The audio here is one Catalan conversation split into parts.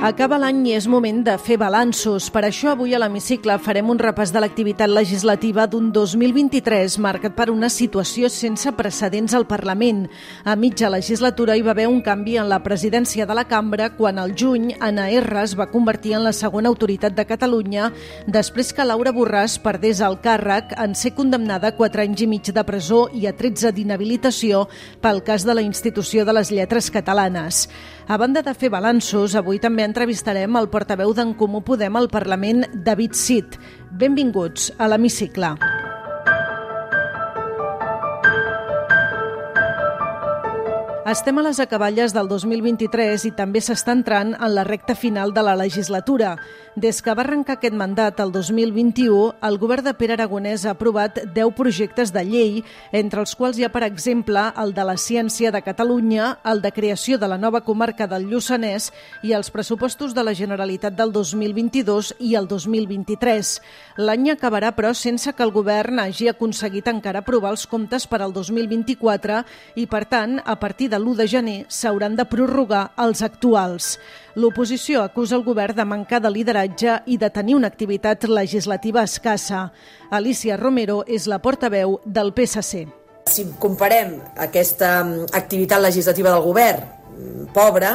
Acaba l'any i és moment de fer balanços. Per això avui a l'hemicicle farem un repàs de l'activitat legislativa d'un 2023 marcat per una situació sense precedents al Parlament. A mitja legislatura hi va haver un canvi en la presidència de la cambra quan al juny Anna R es va convertir en la segona autoritat de Catalunya després que Laura Borràs perdés el càrrec en ser condemnada a 4 anys i mig de presó i a 13 d'inhabilitació pel cas de la institució de les lletres catalanes. A banda de fer balanços, avui també entrevistarem el portaveu d'en Comú Podem al Parlament, David Cid. Benvinguts a l'Hemicicle. Estem a les acaballes del 2023 i també s'està entrant en la recta final de la legislatura. Des que va arrencar aquest mandat el 2021, el govern de Pere Aragonès ha aprovat 10 projectes de llei, entre els quals hi ha, per exemple, el de la ciència de Catalunya, el de creació de la nova comarca del Lluçanès i els pressupostos de la Generalitat del 2022 i el 2023. L'any acabarà, però, sense que el govern hagi aconseguit encara aprovar els comptes per al 2024 i, per tant, a partir de l'1 de gener s'hauran de prorrogar els actuals. L'oposició acusa el govern de mancar de lideratge i de tenir una activitat legislativa escassa. Alicia Romero és la portaveu del PSC. Si comparem aquesta activitat legislativa del govern pobra,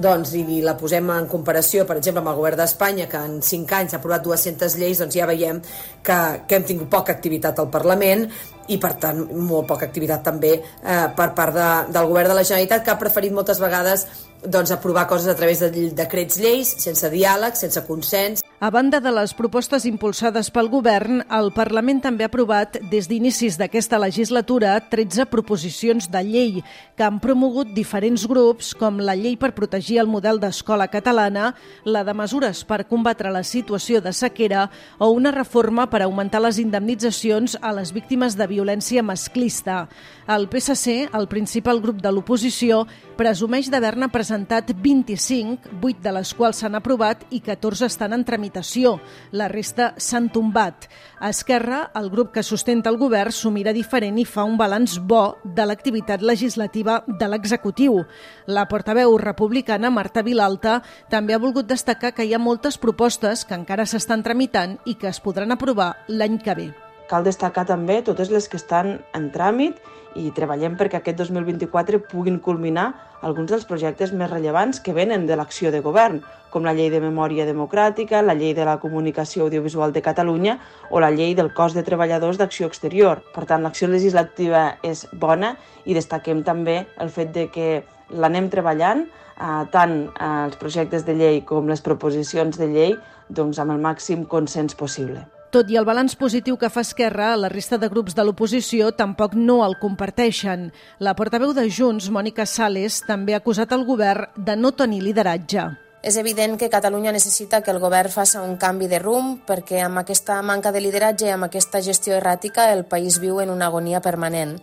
doncs, i la posem en comparació, per exemple, amb el govern d'Espanya, que en 5 anys ha aprovat 200 lleis, doncs ja veiem que, que hem tingut poca activitat al Parlament i, per tant, molt poca activitat també eh, per part de, del govern de la Generalitat, que ha preferit moltes vegades doncs, aprovar coses a través de decrets lleis, sense diàleg, sense consens. A banda de les propostes impulsades pel govern, el Parlament també ha aprovat des d'inicis d'aquesta legislatura 13 proposicions de llei que han promogut diferents grups com la llei per protegir el model d'escola catalana, la de mesures per combatre la situació de sequera o una reforma per augmentar les indemnitzacions a les víctimes de violència masclista. El PSC, el principal grup de l'oposició, presumeix d'haver-ne presentat 25, 8 de les quals s'han aprovat i 14 estan en tramitació. La resta s'han tombat. A Esquerra, el grup que sustenta el govern, s'ho mira diferent i fa un balanç bo de l'activitat legislativa de l'executiu. La portaveu republicana, Marta Vilalta, també ha volgut destacar que hi ha moltes propostes que encara s'estan tramitant i que es podran aprovar l'any que ve. Cal destacar també totes les que estan en tràmit i treballem perquè aquest 2024 puguin culminar alguns dels projectes més rellevants que venen de l'acció de govern, com la llei de memòria democràtica, la llei de la comunicació audiovisual de Catalunya o la llei del cos de treballadors d'acció exterior. Per tant, l'acció legislativa és bona i destaquem també el fet de que l'anem treballant eh, tant els projectes de llei com les proposicions de llei doncs, amb el màxim consens possible. Tot i el balanç positiu que fa Esquerra, la resta de grups de l'oposició tampoc no el comparteixen. La portaveu de Junts, Mònica Sales, també ha acusat el govern de no tenir lideratge. És evident que Catalunya necessita que el govern faci un canvi de rumb perquè amb aquesta manca de lideratge i amb aquesta gestió erràtica el país viu en una agonia permanent.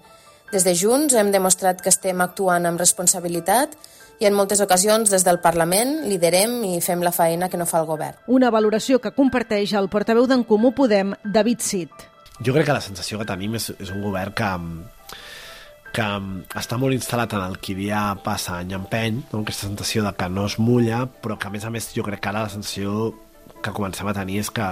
Des de Junts hem demostrat que estem actuant amb responsabilitat i en moltes ocasions des del Parlament liderem i fem la feina que no fa el govern. Una valoració que comparteix el portaveu d'en Comú Podem, David Cid. Jo crec que la sensació que tenim és, és un govern que, que està molt instal·lat en el qui dia passa any empeny, no? aquesta sensació de que no es mulla, però que a més a més jo crec que ara la sensació que comencem a tenir és que,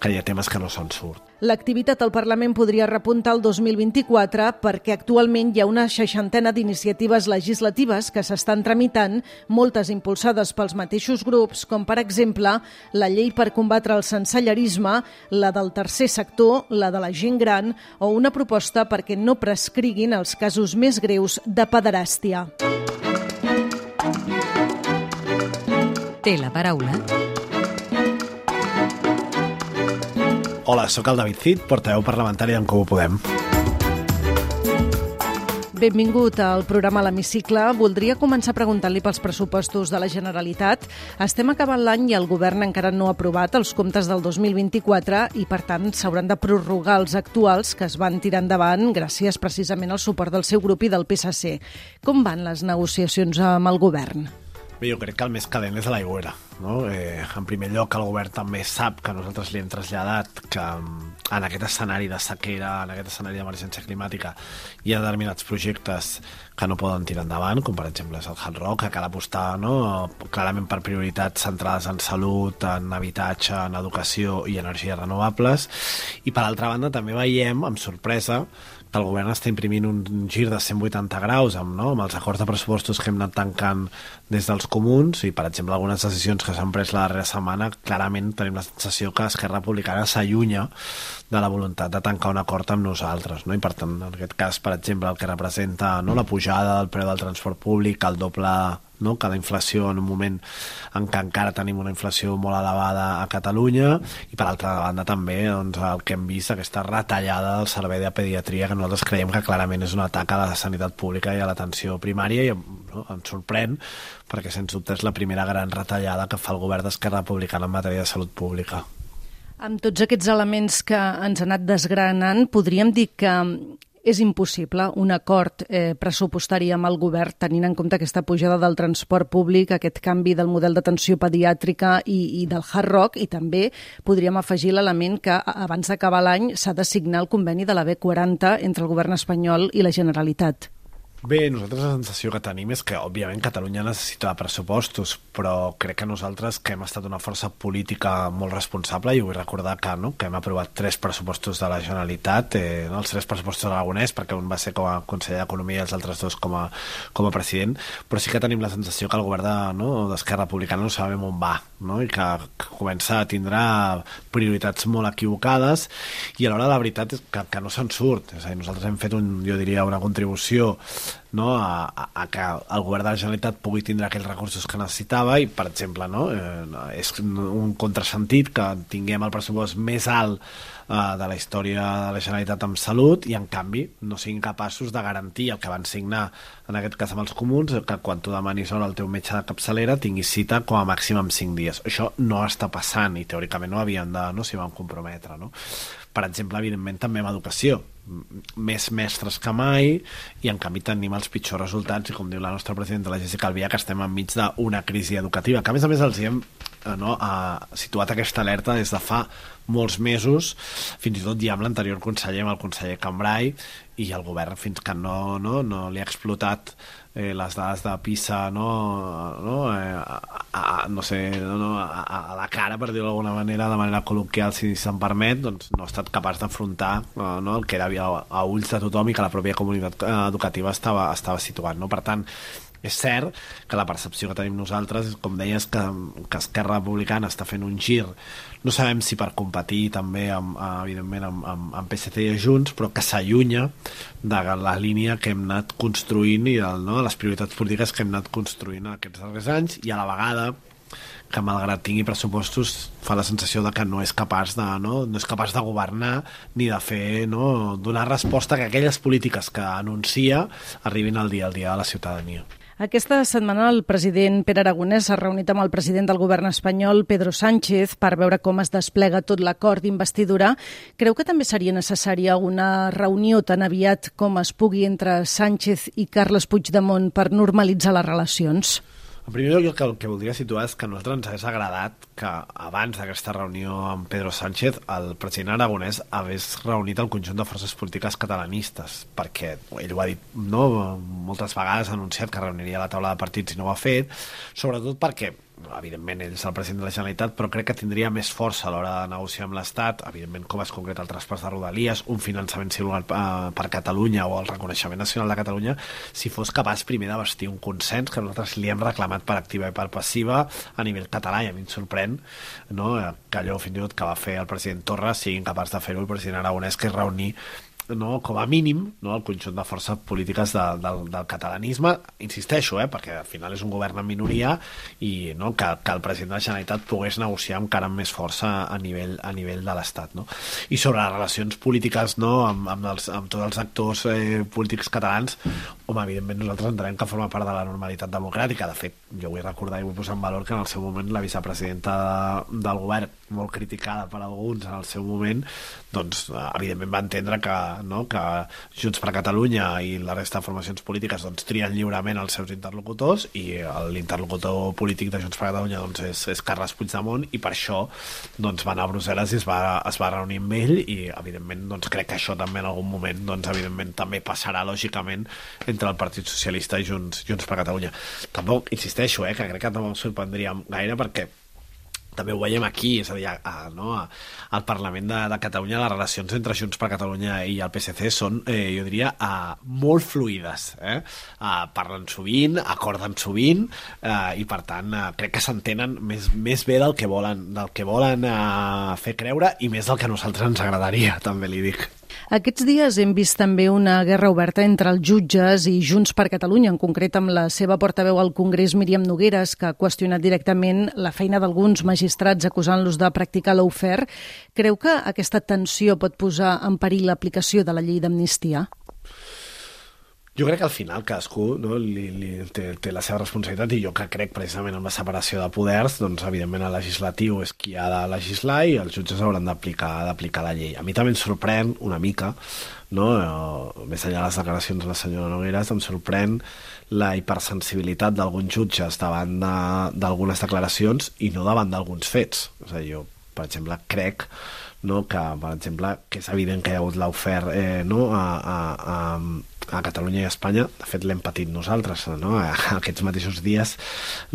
que hi ha temes que no se'n surt. L'activitat al Parlament podria repuntar el 2024 perquè actualment hi ha una seixantena d'iniciatives legislatives que s'estan tramitant, moltes impulsades pels mateixos grups, com per exemple la llei per combatre el sensellerisme, la del tercer sector, la de la gent gran o una proposta perquè no prescriguin els casos més greus de pederàstia. Té la paraula Hola, sóc el David Cid, portaveu parlamentari d'en Comú Podem. Benvingut al programa L'Hemicicle. Voldria començar preguntant-li pels pressupostos de la Generalitat. Estem acabant l'any i el govern encara no ha aprovat els comptes del 2024 i, per tant, s'hauran de prorrogar els actuals que es van tirar endavant gràcies precisament al suport del seu grup i del PSC. Com van les negociacions amb el govern? Bé, jo crec que el més calent és a l'aigüera. No? Eh, en primer lloc, el govern també sap que nosaltres li hem traslladat que mm, en aquest escenari de sequera, en aquest escenari d'emergència climàtica, hi ha determinats projectes que no poden tirar endavant, com per exemple és el Hard Rock, que cal apostar no? clarament per prioritats centrades en salut, en habitatge, en educació i energies renovables. I per altra banda també veiem, amb sorpresa, el govern està imprimint un gir de 180 graus amb, no? amb els acords de pressupostos que hem anat tancant des dels comuns i, per exemple, algunes decisions que s'han pres la darrera setmana, clarament tenim la sensació que Esquerra Republicana s'allunya de la voluntat de tancar un acord amb nosaltres. No? I, per tant, en aquest cas, per exemple, el que representa no? la pujada del preu del transport públic, el doble no? que la inflació en un moment en què encara tenim una inflació molt elevada a Catalunya i per altra banda també doncs, el que hem vist, aquesta retallada del servei de pediatria que nosaltres creiem que clarament és un atac a la sanitat pública i a l'atenció primària i no? ens sorprèn perquè sens dubte és la primera gran retallada que fa el govern d'Esquerra Republicana en matèria de salut pública. Amb tots aquests elements que ens han anat desgranant, podríem dir que és impossible un acord eh, pressupostari amb el govern tenint en compte aquesta pujada del transport públic, aquest canvi del model d'atenció pediàtrica i, i del hard rock i també podríem afegir l'element que abans d'acabar l'any s'ha de signar el conveni de la B40 entre el govern espanyol i la Generalitat. Bé, nosaltres la sensació que tenim és que, òbviament, Catalunya necessita pressupostos, però crec que nosaltres, que hem estat una força política molt responsable, i vull recordar que, no, que hem aprovat tres pressupostos de la Generalitat, eh, els tres pressupostos aragonès, perquè un va ser com a conseller d'Economia i els altres dos com a, com a president, però sí que tenim la sensació que el govern d'Esquerra de, no, Republicana no sabem on va, no? i que, que comença a tindre prioritats molt equivocades, i alhora la veritat és que, que no se'n surt. És a dir, nosaltres hem fet, un, jo diria, una contribució no, a, a, a que el govern de la Generalitat pugui tindre aquells recursos que necessitava i, per exemple, no, eh, és un contrasentit que tinguem el pressupost més alt eh, de la història de la Generalitat amb salut i, en canvi, no siguin capaços de garantir el que van signar, en aquest cas amb els comuns, que quan tu demanis hora al teu metge de capçalera tinguis cita com a màxim en 5 dies. Això no està passant i, teòricament, no havien de, no s'hi van comprometre. No? Per exemple, evidentment, també amb educació més mestres que mai i en canvi tenim els pitjors resultats i com diu la nostra presidenta, la Jessica Alvia que estem enmig d'una crisi educativa que a més a més els hem eh, no, ha situat aquesta alerta des de fa molts mesos, fins i tot ja amb l'anterior conseller, amb el conseller Cambrai i el govern fins que no, no, no li ha explotat eh, les dades de PISA no, no, eh, a, a, no sé, no, a, a la cara, per dir-ho d'alguna manera, de manera col·loquial, si se'n permet, doncs no ha estat capaç d'afrontar eh, no, el que era a, a ulls de tothom i que la pròpia comunitat eh, educativa estava, estava situant. No? Per tant, és cert que la percepció que tenim nosaltres, com deies, que, que Esquerra Republicana està fent un gir, no sabem si per competir també, amb, evidentment, amb, amb, amb PSC i Junts, però que s'allunya de la línia que hem anat construint i de no, les prioritats polítiques que hem anat construint aquests darrers anys i a la vegada que malgrat tingui pressupostos fa la sensació de que no és capaç de, no, no és capaç de governar ni de fer, no, donar resposta que aquelles polítiques que anuncia arribin al dia al dia de la ciutadania. Aquesta setmana el president Pere Aragonès s'ha reunit amb el president del govern espanyol, Pedro Sánchez, per veure com es desplega tot l'acord d'investidura. Creu que també seria necessària una reunió tan aviat com es pugui entre Sánchez i Carles Puigdemont per normalitzar les relacions? En primer lloc, el que, el que voldria situar és que a nosaltres ens hagués agradat que abans d'aquesta reunió amb Pedro Sánchez el president aragonès hagués reunit el conjunt de forces polítiques catalanistes, perquè ell ho ha dit no, moltes vegades, ha anunciat que reuniria la taula de partits i no ho ha fet, sobretot perquè evidentment ell és el president de la Generalitat, però crec que tindria més força a l'hora de negociar amb l'Estat, evidentment com es concreta el traspàs de Rodalies, un finançament singular eh, per Catalunya o el reconeixement nacional de Catalunya, si fos capaç primer de vestir un consens que nosaltres li hem reclamat per activa i per passiva a nivell català, i a mi em sorprèn no, que allò fins i tot que va fer el president Torra siguin capaç de fer-ho el president Aragonès, que és reunir no, com a mínim no, el conjunt de forces polítiques de, del, del catalanisme insisteixo, eh, perquè al final és un govern en minoria i no, que, que el president de la Generalitat pogués negociar encara amb més força a nivell, a nivell de l'Estat no? i sobre les relacions polítiques no, amb, amb, els, amb tots els actors eh, polítics catalans home, evidentment nosaltres entenem que forma part de la normalitat democràtica. De fet, jo vull recordar i vull posar en valor que en el seu moment la vicepresidenta de, del govern, molt criticada per alguns en el seu moment, doncs eh, evidentment va entendre que, no, que Junts per Catalunya i la resta de formacions polítiques doncs, trien lliurement els seus interlocutors i l'interlocutor polític de Junts per Catalunya doncs, és, és Carles Puigdemont i per això doncs, va anar a Brussel·les i es va, es va reunir amb ell i evidentment doncs, crec que això també en algun moment doncs, evidentment també passarà lògicament el Partit Socialista i Junts, Junts per Catalunya. Tampoc, insisteixo, eh, que crec que no em sorprendria gaire perquè també ho veiem aquí, és a dir, a, a, no, a, al Parlament de, de Catalunya les relacions entre Junts per Catalunya i el PSC són, eh, jo diria, a, molt fluides. Eh? A, parlen sovint, acorden sovint eh, i, per tant, eh, crec que s'entenen més, més bé del que volen, del que volen eh, fer creure i més del que a nosaltres ens agradaria, també li dic. Aquests dies hem vist també una guerra oberta entre els jutges i Junts per Catalunya, en concret amb la seva portaveu al Congrés, Míriam Nogueres, que ha qüestionat directament la feina d'alguns magistrats acusant-los de practicar l'aufer. Creu que aquesta tensió pot posar en perill l'aplicació de la llei d'amnistia? Jo crec que al final cadascú no, li, li, té, té la seva responsabilitat i jo que crec precisament en la separació de poders, doncs evidentment el legislatiu és qui ha de legislar i els jutges hauran d'aplicar d'aplicar la llei. A mi també em sorprèn una mica, no, eh, més enllà de les declaracions de la senyora Nogueras, em sorprèn la hipersensibilitat d'alguns jutges davant d'algunes de, declaracions i no davant d'alguns fets. És a dir, jo, per exemple, crec no, que, per exemple, que és evident que hi ha hagut l'aufer eh, no, a, a, a, a Catalunya i a Espanya, de fet l'hem patit nosaltres, no? aquests mateixos dies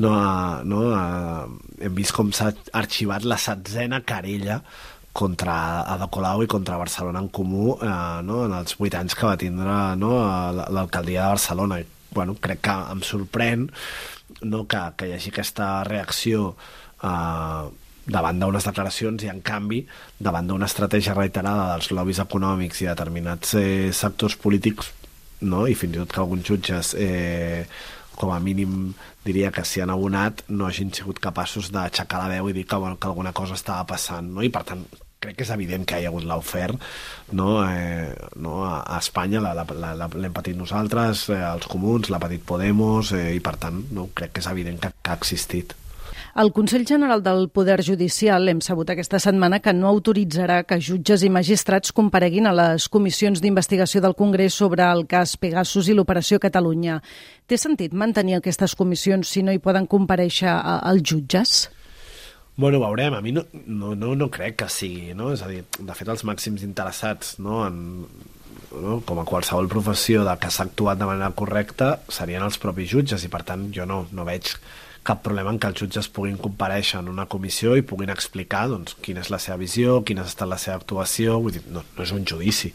no, no, hem vist com s'ha arxivat la setzena querella contra Ada Colau i contra Barcelona en Comú eh, no? en els vuit anys que va tindre no? l'alcaldia de Barcelona. I, bueno, crec que em sorprèn no? que, que hi hagi aquesta reacció eh, davant d'unes declaracions i, en canvi, davant d'una estratègia reiterada dels lobbies econòmics i determinats eh, sectors polítics no? i fins i tot que alguns jutges eh, com a mínim diria que s'hi han abonat no hagin sigut capaços d'aixecar la veu i dir que, bueno, que alguna cosa estava passant no? i per tant crec que és evident que hi ha hagut l'ofer no? Eh, no? a Espanya l'hem patit nosaltres eh, els comuns, l'ha patit Podemos eh, i per tant no? crec que és evident que, que ha existit el Consell General del Poder Judicial hem sabut aquesta setmana que no autoritzarà que jutges i magistrats compareguin a les comissions d'investigació del Congrés sobre el cas Pegasus i l'Operació Catalunya. Té sentit mantenir aquestes comissions si no hi poden compareixer els jutges? Bueno, veurem. A mi no, no, no, no crec que sigui, no? És a dir, de fet, els màxims interessats no, en, no? com a qualsevol professió de que s'ha actuat de manera correcta serien els propis jutges i per tant jo no, no veig cap problema en que els jutges puguin compareixer en una comissió i puguin explicar doncs, quina és la seva visió, quina ha estat la seva actuació, vull dir, no, no és un judici,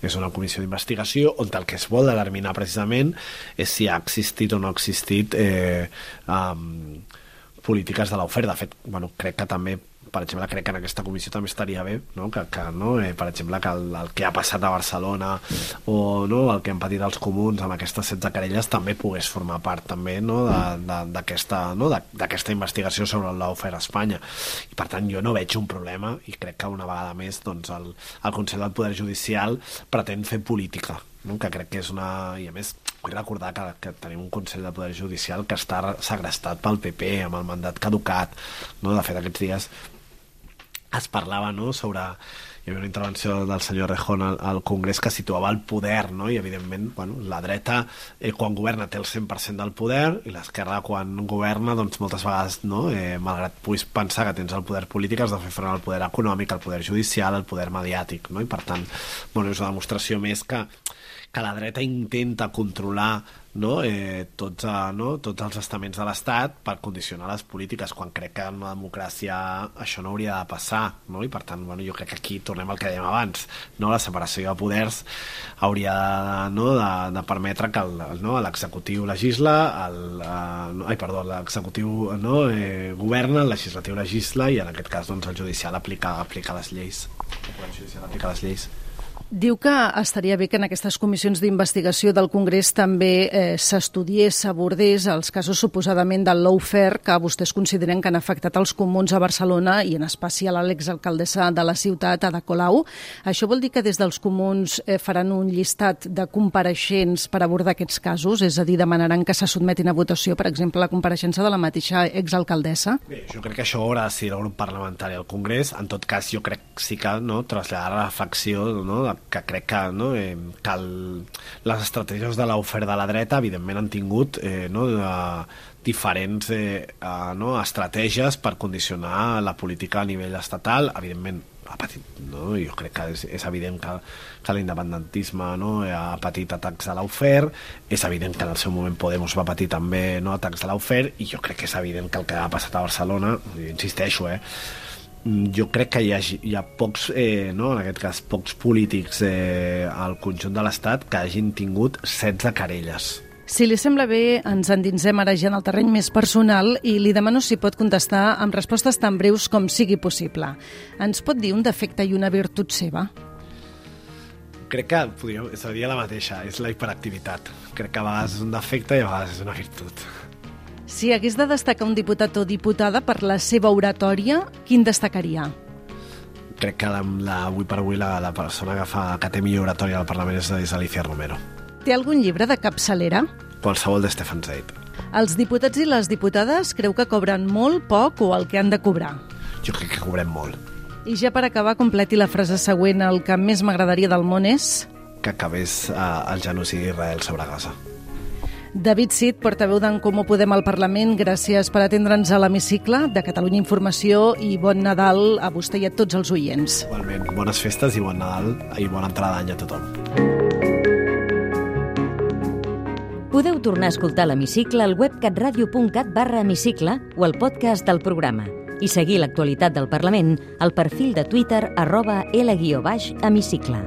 és una comissió d'investigació on el que es vol determinar precisament és si ha existit o no ha existit eh, um, polítiques de l'oferta. De fet, bueno, crec que també per exemple, crec que en aquesta comissió també estaria bé no? que, que no? Eh, per exemple, que el, el que ha passat a Barcelona o no? el que han patit els comuns amb aquestes 16 querelles també pogués formar part també no? d'aquesta no? investigació sobre l'ofer a Espanya i per tant jo no veig un problema i crec que una vegada més doncs, el, el Consell del Poder Judicial pretén fer política no? que crec que és una... i a més vull recordar que, que tenim un Consell de Poder Judicial que està segrestat pel PP amb el mandat caducat no? de fet aquests dies es parlava no, sobre hi havia una intervenció del senyor Rejón al, al Congrés que situava el poder, no? i evidentment bueno, la dreta eh, quan governa té el 100% del poder i l'esquerra quan governa doncs moltes vegades, no? eh, malgrat puguis pensar que tens el poder polític has de fer front al poder econòmic, al poder judicial, al poder mediàtic no? i per tant bueno, és una demostració més que que la dreta intenta controlar no, eh, tots, eh, no, tots els estaments de l'Estat per condicionar les polítiques, quan crec que en una democràcia això no hauria de passar, no? i per tant bueno, jo crec que aquí tornem al que dèiem abans, no? la separació de poders hauria de, no, de, de permetre que l'executiu no, legisla, el, eh, no, ai, perdó, l'executiu no, eh, governa, el legislatiu legisla i en aquest cas doncs, el judicial aplica, aplica les lleis. El judicial aplica les lleis. Diu que estaria bé que en aquestes comissions d'investigació del Congrés també eh, s'estudiés, s'abordés els casos suposadament del lawfare que vostès consideren que han afectat els comuns a Barcelona i en especial a l'exalcaldessa de la ciutat, Ada Colau. Això vol dir que des dels comuns eh, faran un llistat de compareixents per abordar aquests casos? És a dir, demanaran que se sotmetin a votació, per exemple, la compareixença de la mateixa exalcaldessa? Bé, jo crec que això haurà de ser el grup parlamentari al Congrés. En tot cas, jo crec sí que no, traslladar la reflexió no, que crec que, no, eh, que el, les estratègies de l'oferta de la dreta evidentment han tingut eh, no, de, diferents eh, eh, no, estratègies per condicionar la política a nivell estatal, evidentment ha patit, no? jo crec que és, és evident que, que l'independentisme no? ha patit atacs a l'Aufer, és evident que en el seu moment Podemos va patir també no? atacs a l'Aufer, i jo crec que és evident que el que ha passat a Barcelona, insisteixo, eh, jo crec que hi ha, hi ha pocs, eh, no, en aquest cas, pocs polítics eh, al conjunt de l'Estat que hagin tingut 16 querelles. Si li sembla bé, ens endinsem ara ja en el terreny més personal i li demano si pot contestar amb respostes tan breus com sigui possible. Ens pot dir un defecte i una virtut seva? Crec que podria, seria la mateixa, és la hiperactivitat. Crec que a vegades és un defecte i a vegades és una virtut. Si hagués de destacar un diputat o diputada per la seva oratòria, quin destacaria? Crec que la, la, avui per avui la, la persona que, fa, que té millor oratòria al Parlament és, és Alicia Romero. Té algun llibre de capçalera? Qualsevol de Stefan Zweig. Els diputats i les diputades creu que cobren molt, poc o el que han de cobrar? Jo crec que cobrem molt. I ja per acabar, completi la frase següent. El que més m'agradaria del món és... Que acabés eh, el genocidi d'Israel sobre Gaza. David Cid, portaveu d'en Comú Podem al Parlament, gràcies per atendre'ns a l'hemicicle de Catalunya Informació i bon Nadal a vostè i a tots els oients. Igualment, bones festes i bon Nadal i bona entrada d'any a tothom. Podeu tornar a escoltar l'hemicicle al web catradio.cat barra hemicicle o al podcast del programa i seguir l'actualitat del Parlament al perfil de Twitter arroba L-hemicicle.